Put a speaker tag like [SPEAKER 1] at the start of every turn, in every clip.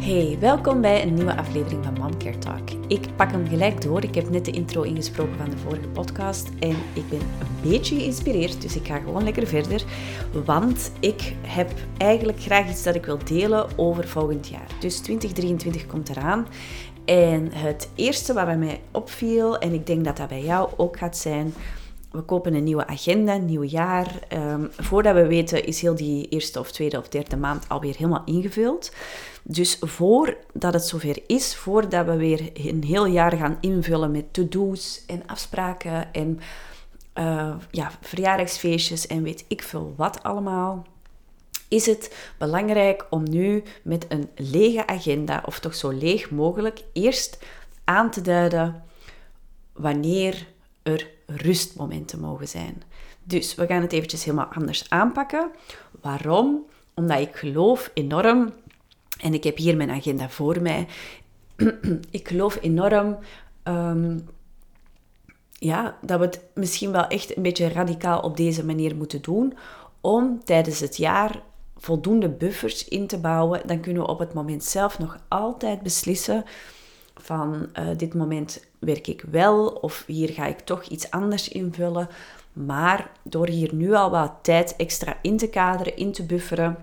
[SPEAKER 1] Hey, welkom bij een nieuwe aflevering van Momcare Talk. Ik pak hem gelijk door. Ik heb net de intro ingesproken van de vorige podcast en ik ben een beetje geïnspireerd, dus ik ga gewoon lekker verder. Want ik heb eigenlijk graag iets dat ik wil delen over volgend jaar. Dus 2023 komt eraan. En het eerste wat bij mij opviel, en ik denk dat dat bij jou ook gaat zijn, we kopen een nieuwe agenda, nieuw jaar. Um, voordat we weten is heel die eerste of tweede of derde maand alweer helemaal ingevuld. Dus voordat het zover is, voordat we weer een heel jaar gaan invullen met to-do's en afspraken en uh, ja, verjaardagsfeestjes en weet ik veel wat allemaal, is het belangrijk om nu met een lege agenda, of toch zo leeg mogelijk, eerst aan te duiden wanneer er rustmomenten mogen zijn. Dus we gaan het eventjes helemaal anders aanpakken. Waarom? Omdat ik geloof enorm, en ik heb hier mijn agenda voor mij, ik geloof enorm um, ja, dat we het misschien wel echt een beetje radicaal op deze manier moeten doen, om tijdens het jaar voldoende buffers in te bouwen. Dan kunnen we op het moment zelf nog altijd beslissen van uh, dit moment werk ik wel of hier ga ik toch iets anders invullen. Maar door hier nu al wat tijd extra in te kaderen, in te bufferen,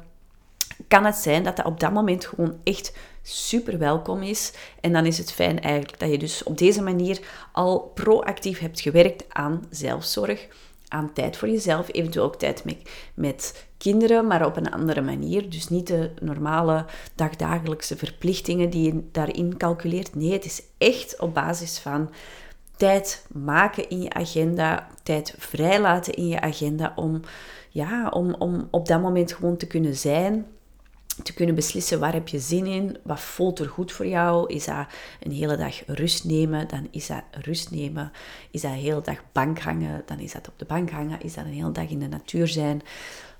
[SPEAKER 1] kan het zijn dat dat op dat moment gewoon echt super welkom is. En dan is het fijn eigenlijk dat je dus op deze manier al proactief hebt gewerkt aan zelfzorg, aan tijd voor jezelf, eventueel ook tijd met, met kinderen, maar op een andere manier. Dus niet de normale dagdagelijkse verplichtingen die je daarin calculeert. Nee, het is echt op basis van tijd maken in je agenda, tijd vrijlaten in je agenda om, ja, om, om op dat moment gewoon te kunnen zijn te kunnen beslissen waar heb je zin in, wat voelt er goed voor jou. Is dat een hele dag rust nemen, dan is dat rust nemen. Is dat een hele dag bank hangen, dan is dat op de bank hangen. Is dat een hele dag in de natuur zijn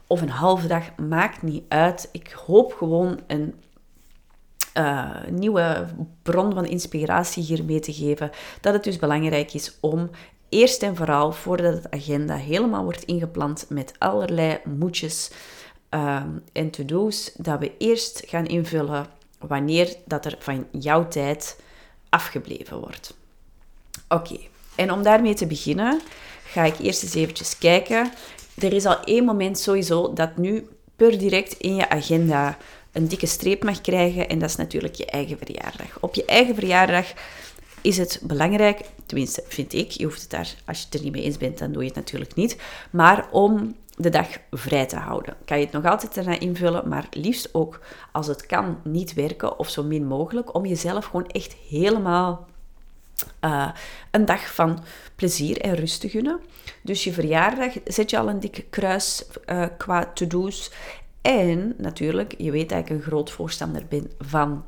[SPEAKER 1] of een halve dag, maakt niet uit. Ik hoop gewoon een uh, nieuwe bron van inspiratie hiermee te geven. Dat het dus belangrijk is om eerst en vooral, voordat het agenda helemaal wordt ingepland met allerlei moedjes Ehm, en to-do's, dat we eerst gaan invullen wanneer dat er van jouw tijd afgebleven wordt. Oké, en om daarmee te beginnen, ga ik eerst eens eventjes kijken. Er is al één moment sowieso dat nu per direct in je agenda een dikke streep mag krijgen en dat is natuurlijk je eigen verjaardag. Op je eigen verjaardag is het belangrijk, tenminste vind ik, je hoeft het daar, als je het er niet mee eens bent, dan doe je het natuurlijk niet, maar om de dag vrij te houden. Kan je het nog altijd erna invullen, maar liefst ook als het kan niet werken of zo min mogelijk, om jezelf gewoon echt helemaal uh, een dag van plezier en rust te gunnen. Dus je verjaardag zet je al een dikke kruis uh, qua to-do's. En natuurlijk, je weet dat ik een groot voorstander ben van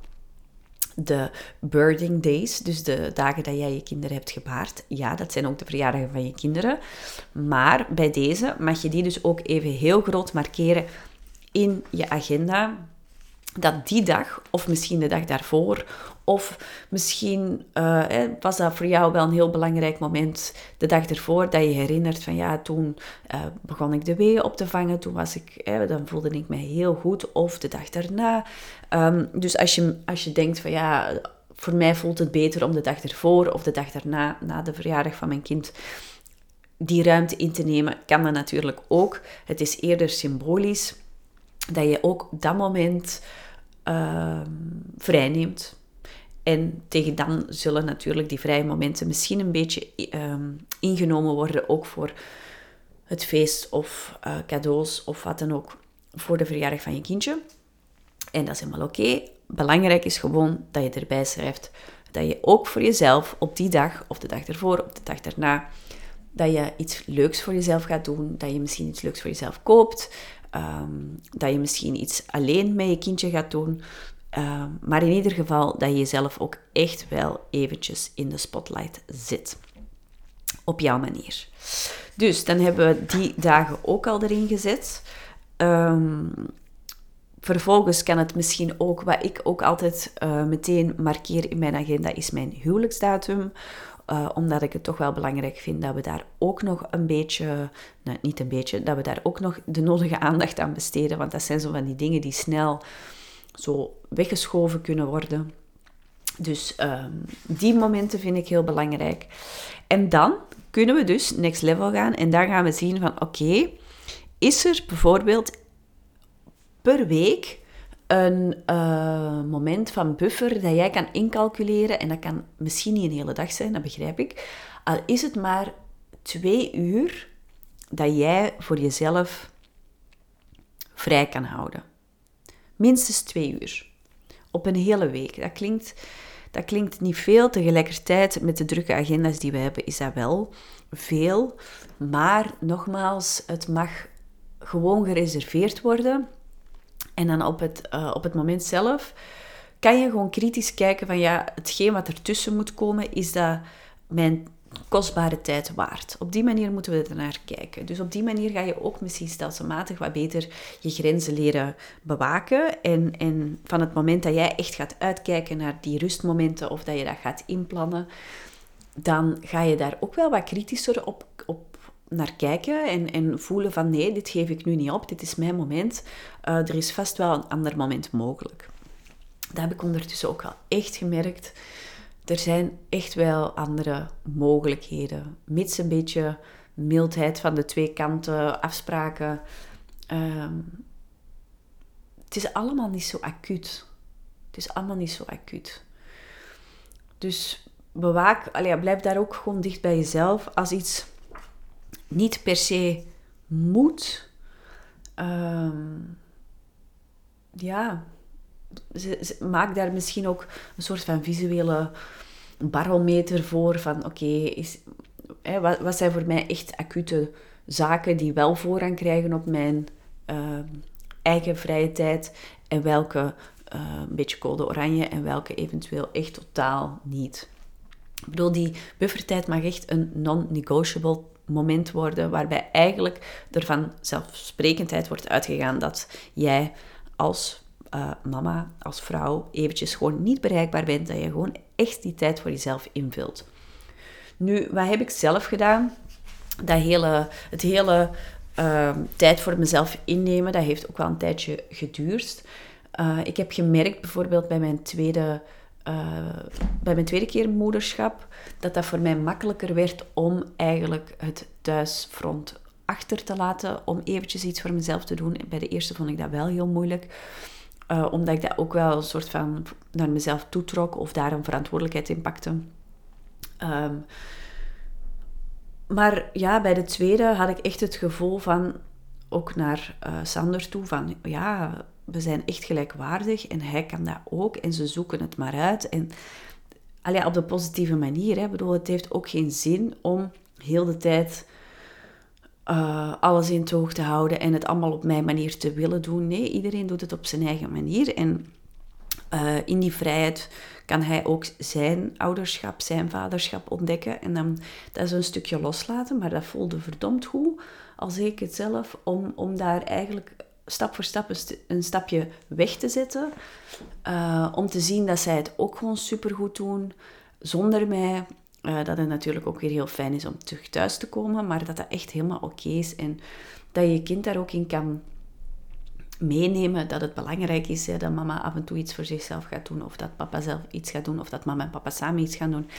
[SPEAKER 1] de birding days, dus de dagen dat jij je kinderen hebt gebaard. Ja, dat zijn ook de verjaardagen van je kinderen. Maar bij deze mag je die dus ook even heel groot markeren in je agenda dat die dag, of misschien de dag daarvoor, of misschien uh, was dat voor jou wel een heel belangrijk moment, de dag ervoor, dat je herinnert van ja, toen uh, begon ik de weeën op te vangen, toen was ik, dan voelde ik me heel goed, of de dag daarna. Um, dus als je, als je denkt van ja, voor mij voelt het beter om de dag ervoor of de dag daarna, na de verjaardag van mijn kind, die ruimte in te nemen, kan dat natuurlijk ook. Het is eerder symbolisch dat je ook dat moment uh, vrijneemt. En tegen dan zullen natuurlijk die vrije momenten misschien een beetje ehm, ingenomen worden, ook voor het feest of uh, cadeaus of wat dan ook voor de verjaardag van je kindje. En dat is helemaal oké. Belangrijk is gewoon dat je erbij schrijft dat je ook voor jezelf op die dag of de dag ervoor, of de dag daarna, dat je iets leuks voor jezelf gaat doen, dat je misschien iets leuks voor jezelf koopt, Ehm, dat je misschien iets alleen met je kindje gaat doen. Ehm, maar in ieder geval dat je jezelf ook echt wel eventjes in de spotlight zit. Op jouw manier. Dus dan hebben we die dagen ook al erin gezet. Um, vervolgens kan het misschien ook, wat ik ook altijd uh, meteen markeer in mijn agenda, is mijn huwelijksdatum. Uh, omdat ik het toch wel belangrijk vind dat we daar ook nog een beetje, nou, niet een beetje, dat we daar ook nog de nodige aandacht aan besteden. Want dat zijn zo van die dingen die snel zo weggeschoven kunnen worden. Dus ehm, die momenten vind ik heel belangrijk. En dan kunnen we dus next level gaan en daar gaan we zien van oké, is er bijvoorbeeld per week een uh, moment van buffer dat jij kan incalculeren en dat kan misschien niet een hele dag zijn, dat begrijp ik. Al is het maar twee uur dat jij voor jezelf vrij kan houden. Minstens twee uur. Op een hele week. Dat klinkt, dat klinkt niet veel. Tegelijkertijd, met de drukke agenda's die we hebben, is dat wel veel. Maar nogmaals, het mag gewoon gereserveerd worden. En dan op het, uh, op het moment zelf kan je gewoon kritisch kijken van ja, hetgeen wat ertussen moet komen, is dat mijn kostbare tijd waard. Op die manier moeten we er naar kijken. Dus op die manier ga je ook misschien stelselmatig wat beter je grenzen leren bewaken. En, en van het moment dat jij echt gaat uitkijken naar die rustmomenten of dat je dat gaat inplannen, dan ga je daar ook wel wat kritischer op, op naar kijken en, en voelen van nee, dit geef ik nu niet op, dit is mijn moment. Uh, er is vast wel een ander moment mogelijk. Dat heb ik ondertussen ook al echt gemerkt er zijn echt wel andere mogelijkheden. Mits een beetje mildheid van de twee kanten, afspraken. Ehm, het is allemaal niet zo acuut. Het is allemaal niet zo acuut. Dus bewaak, allee, blijf daar ook gewoon dicht bij jezelf. Als iets niet per se moet, ehm, ja, maak daar misschien ook een soort van visuele barometer voor van oké, wat, zijn voor mij echt acute zaken die wel voorrang krijgen op mijn ehm, eigen vrije tijd en welke uh, een beetje code oranje en welke eventueel echt totaal niet. Ik bedoel, die buffertijd mag echt een non-negotiable moment worden, waarbij eigenlijk er van zelfsprekendheid wordt uitgegaan dat jij als uh, mama, als vrouw, eventjes gewoon niet bereikbaar bent, dat je gewoon echt die tijd voor jezelf invult. Nu, wat heb ik zelf gedaan? Dat hele, het hele uh, tijd voor mezelf innemen, dat heeft ook wel een tijdje geduurd. Uh, ik heb gemerkt bijvoorbeeld bij mijn tweede uh, bij mijn tweede keer moederschap, dat dat voor mij makkelijker werd om eigenlijk het thuisfront achter te laten, om eventjes iets voor mezelf te doen. Bij de eerste vond ik dat wel heel moeilijk. Uh, omdat ik dat ook wel een soort van naar mezelf toetrok of daar een verantwoordelijkheid in pakte. Um, maar ja, bij de tweede had ik echt het gevoel van, ook naar uh, Sander toe, van ja, we zijn echt gelijkwaardig en hij kan dat ook en ze zoeken het maar uit. En allee, op de positieve manier. Hè. Bedoel, het heeft ook geen zin om heel de tijd uh, alles in toog te houden en het allemaal op mijn manier te willen doen. Nee, iedereen doet het op zijn eigen manier. En uh, in die vrijheid kan hij ook zijn ouderschap, zijn vaderschap ontdekken. En dan, dat is een stukje loslaten, maar dat voelde verdomd goed, als ik het zelf, om, om daar eigenlijk stap voor stap een, stapje weg te zetten. Uh, om te zien dat zij het ook gewoon supergoed doen, zonder mij. Uh, dat het natuurlijk ook weer heel fijn is om terug thuis te komen, maar dat dat echt helemaal oké is en dat je je kind daar ook in kan meenemen dat het belangrijk is hè, dat mama af en toe iets voor zichzelf gaat doen, of dat papa zelf iets gaat doen, of dat mama en papa samen iets gaan doen.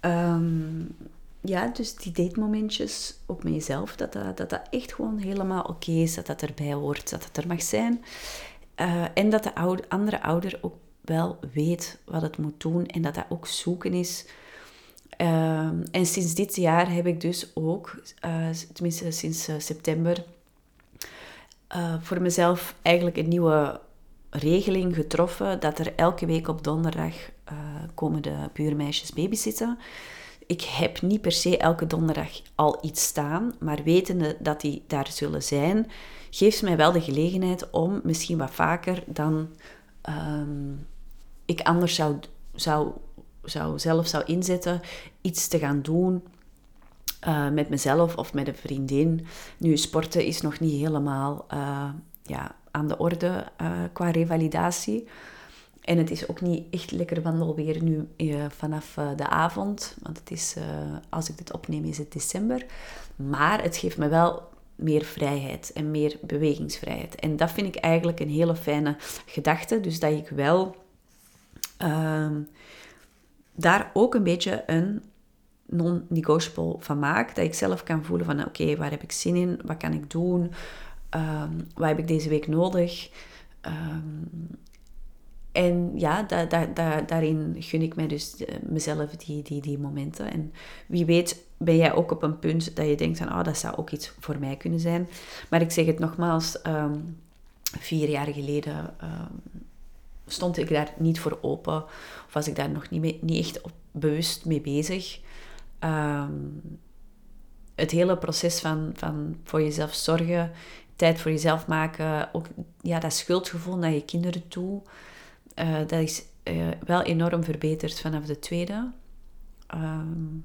[SPEAKER 1] Um, ja, dus die date-momentjes, ook met jezelf, dat dat, dat, dat echt gewoon helemaal oké is, dat dat erbij hoort, dat het er mag zijn. Uh, en dat de andere ouder ook wel weet wat het moet doen en dat dat ook zoeken is Ehm, en sinds dit jaar heb ik dus ook, uh, tenminste sinds september, voor mezelf eigenlijk een nieuwe regeling getroffen dat er elke week op donderdag komen de buurmeisjes babysitten. Ik heb niet per se elke donderdag al iets staan, maar wetende dat die daar zullen zijn, geeft mij wel de gelegenheid om misschien wat vaker dan um, ik anders zou, zou zou, zelf zou inzetten, iets te gaan doen uh, met mezelf of met een vriendin. Nu, sporten is nog niet helemaal uh, ja, aan de orde uh, qua revalidatie. En het is ook niet echt lekker wandelweer nu vanaf de avond. Want het is, als ik dit opneem, is het december. Maar het geeft me wel meer vrijheid en meer bewegingsvrijheid. En dat vind ik eigenlijk een hele fijne gedachte. Dus dat ik wel ehm, daar ook een beetje een non-negotiable van maak. Dat ik zelf kan voelen van oké, waar heb ik zin in? Wat kan ik doen? Um, wat heb ik deze week nodig? Um, en ja, da, da, da, daarin gun ik mij dus eh, mezelf die, die, die momenten. En wie weet ben jij ook op een punt dat je denkt van, oh, dat zou ook iets voor mij kunnen zijn. Maar ik zeg het nogmaals, um, vier jaar geleden stond ik daar niet voor open. Of was ik daar nog niet, niet echt op, bewust mee bezig. Um, het hele proces van, van voor jezelf zorgen, tijd voor jezelf maken, ook ja, dat schuldgevoel naar je kinderen toe, uh, dat is uh, wel enorm verbeterd vanaf de tweede. Um,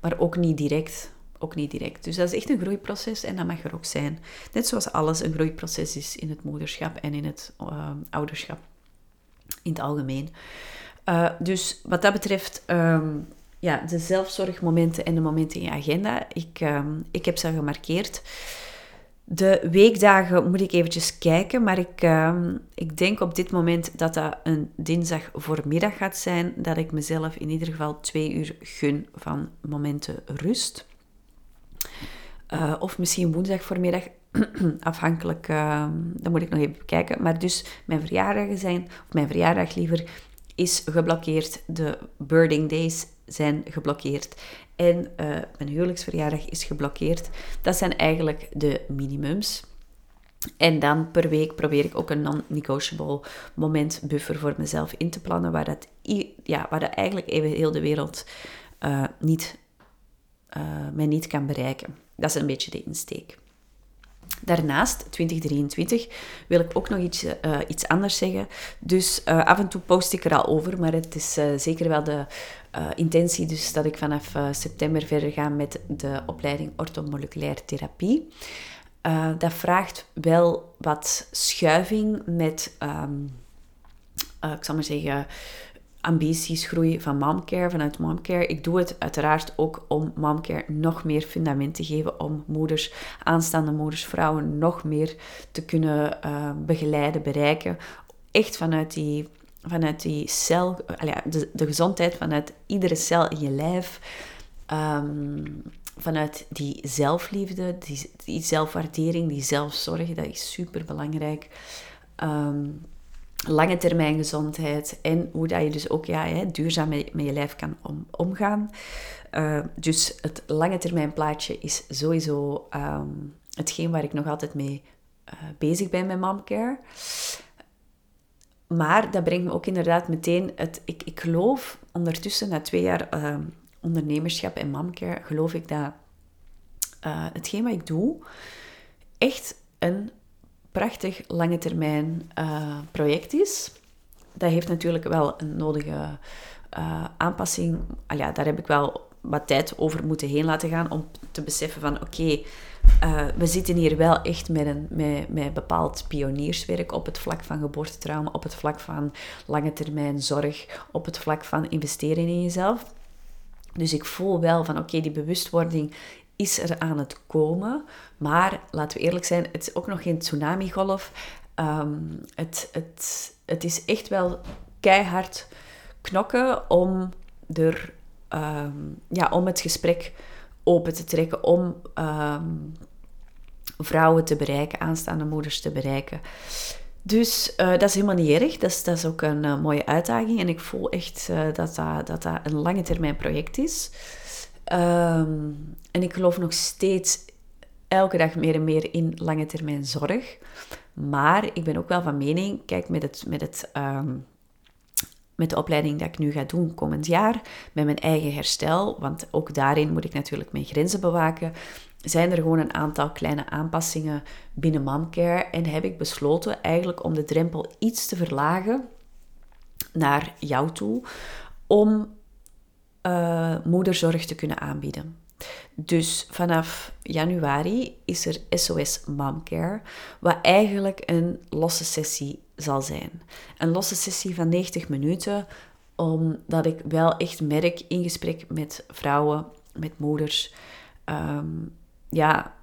[SPEAKER 1] maar ook niet direct. Ook niet direct. Dus dat is echt een groeiproces en dat mag er ook zijn. Net zoals alles een groeiproces is in het moederschap en in het uh, ouderschap in het algemeen. Uh, dus wat dat betreft, um, ja, de zelfzorgmomenten en de momenten in je agenda, ik, ik heb ze gemarkeerd. De weekdagen moet ik eventjes kijken, maar ik, um, ik denk op dit moment dat dat een dinsdag voormiddag gaat zijn, dat ik mezelf in ieder geval twee uur gun van momenten rust. Uh, of misschien woensdag voormiddag, afhankelijk, uh, dat moet ik nog even kijken. Maar dus mijn verjaardagen zijn, of mijn verjaardag liever, is geblokkeerd. De birding days zijn geblokkeerd. En uh, mijn huwelijksverjaardag is geblokkeerd. Dat zijn eigenlijk de minimums. En dan per week probeer ik ook een non-negotiable moment buffer voor mezelf in te plannen, waar dat, ja, waar dat eigenlijk even heel de wereld uh, niet, uh, mij niet kan bereiken. Dat is een beetje de insteek. Daarnaast, 2023, wil ik ook nog iets, uh, iets anders zeggen. Dus uh, af en toe post ik er al over, maar het is uh, zeker wel de intentie dus dat ik vanaf september verder ga met de opleiding orthomoleculaire therapie. dat vraagt wel wat schuiving met, um, ik zal maar zeggen, ambities groeien van momcare, vanuit momcare. Ik doe het uiteraard ook om momcare nog meer fundament te geven, om moeders, aanstaande moeders, vrouwen nog meer te kunnen uh, begeleiden, bereiken. Echt vanuit die, vanuit die cel, de, de gezondheid vanuit iedere cel in je lijf. Um, vanuit die zelfliefde, die, die zelfwaardering, die zelfzorg, dat is super belangrijk. Um, lange termijn gezondheid en hoe dat je dus ook ja, hè, duurzaam met, je lijf kan om, omgaan. Uh, dus het lange termijn plaatje is sowieso um, hetgeen waar ik nog altijd mee uh, bezig ben met momcare. Maar dat brengt me ook inderdaad meteen het... Ik, ik geloof ondertussen, na twee jaar uh, ondernemerschap en momcare, geloof ik dat hetgeen wat ik doe echt een prachtig lange termijn uh, project is. Dat heeft natuurlijk wel een nodige uh, aanpassing. Al ja, daar heb ik wel wat tijd over moeten heen laten gaan om te beseffen van oké, uh, we zitten hier wel echt met, een, met, met bepaald pionierswerk op het vlak van geboortetrauma, op het vlak van lange termijn zorg, op het vlak van investeren in jezelf. Dus ik voel wel van oké, die bewustwording is er aan het komen. Maar laten we eerlijk zijn, het is ook nog geen tsunami-golf. Um, het, het, het is echt wel keihard knokken om, er, um, ja, om het gesprek open te trekken, om um, vrouwen te bereiken, aanstaande moeders te bereiken. Dus uh, dat is helemaal niet erg. Dat is, dat is ook een uh, mooie uitdaging. En ik voel echt uh, dat, dat, dat dat een lange termijn project is. Um, en ik geloof nog steeds elke dag meer en meer in lange termijn zorg. Maar ik ben ook wel van mening, kijk, met, het, met, het, um, met de opleiding dat ik nu ga doen komend jaar, met mijn eigen herstel, want ook daarin moet ik natuurlijk mijn grenzen bewaken, zijn er gewoon een aantal kleine aanpassingen binnen momcare en heb ik besloten eigenlijk om de drempel iets te verlagen naar jou toe, om uh, moederzorg te kunnen aanbieden. Dus vanaf januari is er SOS Momcare, wat eigenlijk een losse sessie zal zijn. Een losse sessie van 90 minuten, omdat ik wel echt merk in gesprek met vrouwen, met moeders, um, ja,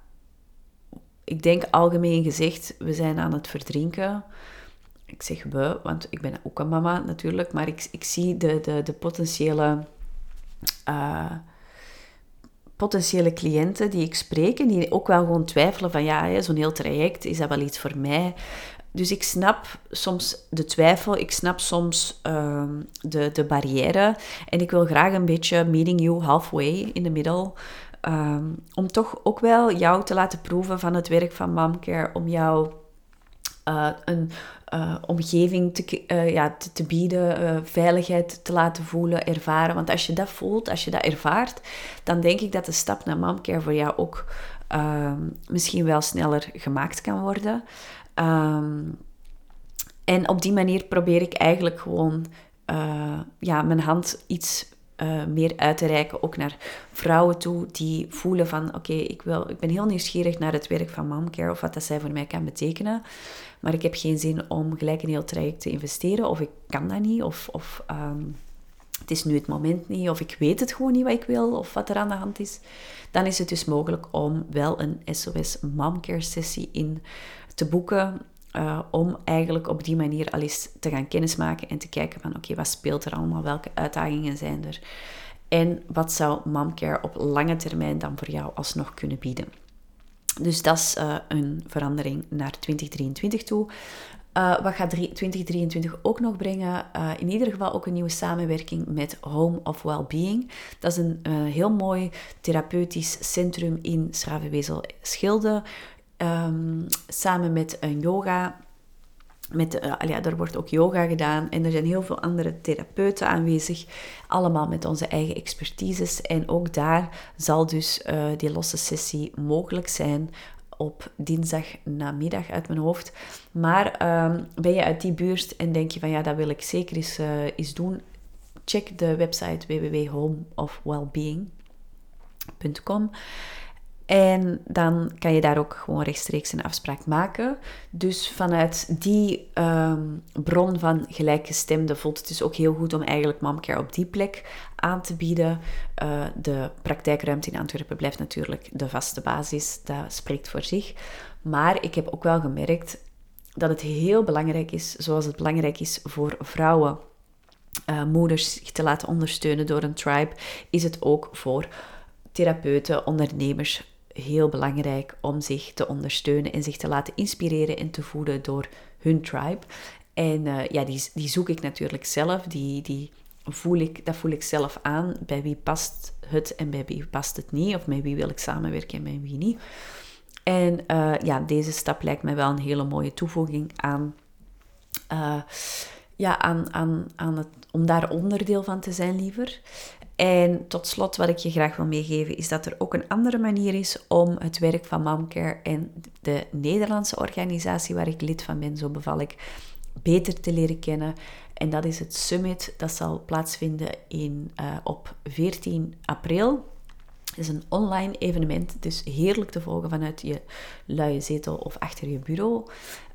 [SPEAKER 1] ik denk algemeen gezegd, we zijn aan het verdrinken. Ik zeg we, want ik ben ook een mama natuurlijk, maar ik, ik zie de, de, de potentiële, uh, potentiële cliënten die ik spreek en die ook wel gewoon twijfelen van ja, zo'n heel traject, is dat wel iets voor mij? Dus ik snap soms de twijfel, ik snap soms uh, de, de barrière en ik wil graag een beetje meeting you halfway in the middle. Um, om toch ook wel jou te laten proeven van het werk van Momcare, om jou uh, een uh, omgeving te, uh, ja, te, bieden, veiligheid te laten voelen, ervaren. Want als je dat voelt, als je dat ervaart, dan denk ik dat de stap naar Momcare voor jou ook ehm, misschien wel sneller gemaakt kan worden. Um, en op die manier probeer ik eigenlijk gewoon ja, mijn hand iets uh, meer uit te reiken, ook naar vrouwen toe die voelen van oké, ik ik, ik ben heel nieuwsgierig naar het werk van momcare of wat dat zij voor mij kan betekenen, maar ik heb geen zin om gelijk een heel traject te investeren of ik kan dat niet of, of um, het is nu het moment niet of ik weet het gewoon niet wat ik wil of wat er aan de hand is, dan is het dus mogelijk om wel een SOS momcare sessie in te boeken uh, om eigenlijk op die manier al eens te gaan kennismaken en te kijken van oké, wat speelt er allemaal, welke uitdagingen zijn er en wat zou momcare op lange termijn dan voor jou alsnog kunnen bieden. Dus dat is uh, een verandering naar 2023 toe. Uh, wat gaat 2023 ook nog brengen? In ieder geval ook een nieuwe samenwerking met Home of Wellbeing. Dat is een heel mooi therapeutisch centrum in Schravenwezel-Schilde. Um, samen met een yoga. Met, uh, ja, er wordt ook yoga gedaan en er zijn heel veel andere therapeuten aanwezig. Allemaal met onze eigen expertises. En ook daar zal dus uh, die losse sessie mogelijk zijn op dinsdag namiddag uit mijn hoofd. Maar um, ben je uit die buurt en denk je van ja, dat wil ik zeker eens, uh, eens doen. Check de website www.homeofwellbeing.com. En dan kan je daar ook gewoon rechtstreeks een afspraak maken. Dus vanuit die um, bron van gelijkgestemde voelt het dus ook heel goed om eigenlijk momcare op die plek aan te bieden. Uh, de praktijkruimte in Antwerpen blijft natuurlijk de vaste basis. Dat spreekt voor zich. Maar ik heb ook wel gemerkt dat het heel belangrijk is, zoals het belangrijk is voor vrouwen, uh, moeders te laten ondersteunen door een tribe, is het ook voor therapeuten, ondernemers, heel belangrijk om zich te ondersteunen en zich te laten inspireren en te voeden door hun tribe. En uh, ja, die, die zoek ik natuurlijk zelf. Die, die voel ik, dat voel ik zelf aan. Bij wie past het en bij wie past het niet? Of met wie wil ik samenwerken en met wie niet? En uh, ja, deze stap lijkt mij wel een hele mooie toevoeging aan, uh, ja, aan, aan, aan het, om daar onderdeel van te zijn liever. En tot slot, wat ik je graag wil meegeven, is dat er ook een andere manier is om het werk van Momcare en de Nederlandse organisatie waar ik lid van ben, zo beval ik, beter te leren kennen. En dat is het Summit. Dat zal plaatsvinden in, uh, op 14 april. Het is een online evenement, dus heerlijk te volgen vanuit je luie zetel of achter je bureau.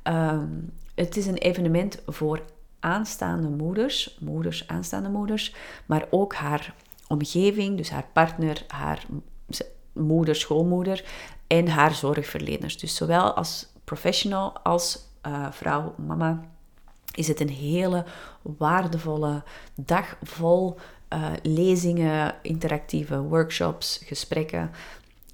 [SPEAKER 1] Um, het is een evenement voor aanstaande moeders, moeders, aanstaande moeders, maar ook haar omgeving, dus haar partner, haar moeder, schoolmoeder en haar zorgverleners. Dus zowel als professional als uh, vrouw, mama, is het een hele waardevolle dag vol uh, lezingen, interactieve workshops, gesprekken.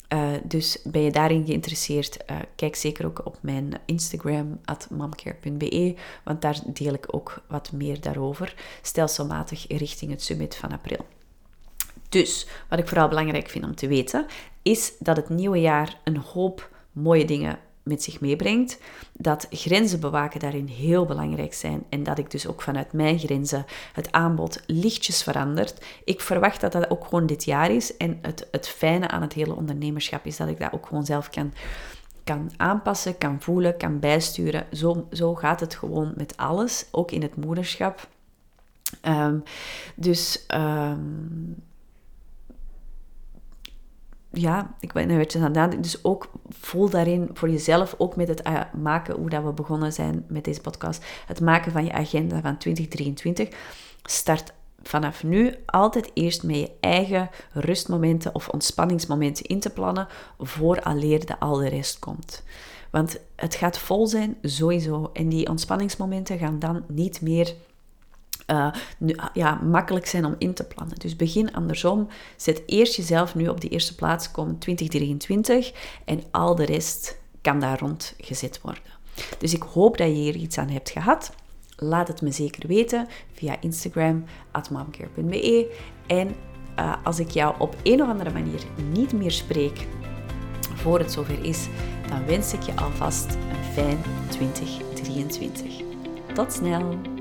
[SPEAKER 1] Uh, dus ben je daarin geïnteresseerd, kijk zeker ook op mijn Instagram, momcare.be, want daar deel ik ook wat meer daarover, stelselmatig richting het summit van april. Dus wat ik vooral belangrijk vind om te weten, is dat het nieuwe jaar een hoop mooie dingen met zich meebrengt. Dat grenzen bewaken daarin heel belangrijk zijn. En dat ik dus ook vanuit mijn grenzen het aanbod lichtjes verandert. Ik verwacht dat dat ook gewoon dit jaar is. En het, het fijne aan het hele ondernemerschap is dat ik dat ook gewoon zelf kan, kan aanpassen, kan voelen, kan bijsturen. Zo, zo gaat het gewoon met alles, ook in het moederschap. Um, dus um, ja, ik ben beetje aan het. Dus ook voel daarin voor jezelf, ook met het eh, maken, hoe dat we begonnen zijn met deze podcast, het maken van je agenda van 2023. Start vanaf nu altijd eerst met je eigen rustmomenten of ontspanningsmomenten in te plannen voor alleer de al de rest komt. Want het gaat vol zijn, sowieso. En die ontspanningsmomenten gaan dan niet meer uh, ja, makkelijk zijn om in te plannen. Dus begin andersom. Zet eerst jezelf nu op de eerste plaats, kom 2023 en al de rest kan daar rond gezet worden. Dus ik hoop dat je hier iets aan hebt gehad. Laat het me zeker weten via Instagram, atmomcare.be. En uh, als ik jou op een of andere manier niet meer spreek voor het zover is, dan wens ik je alvast een fijn 2023. Tot snel!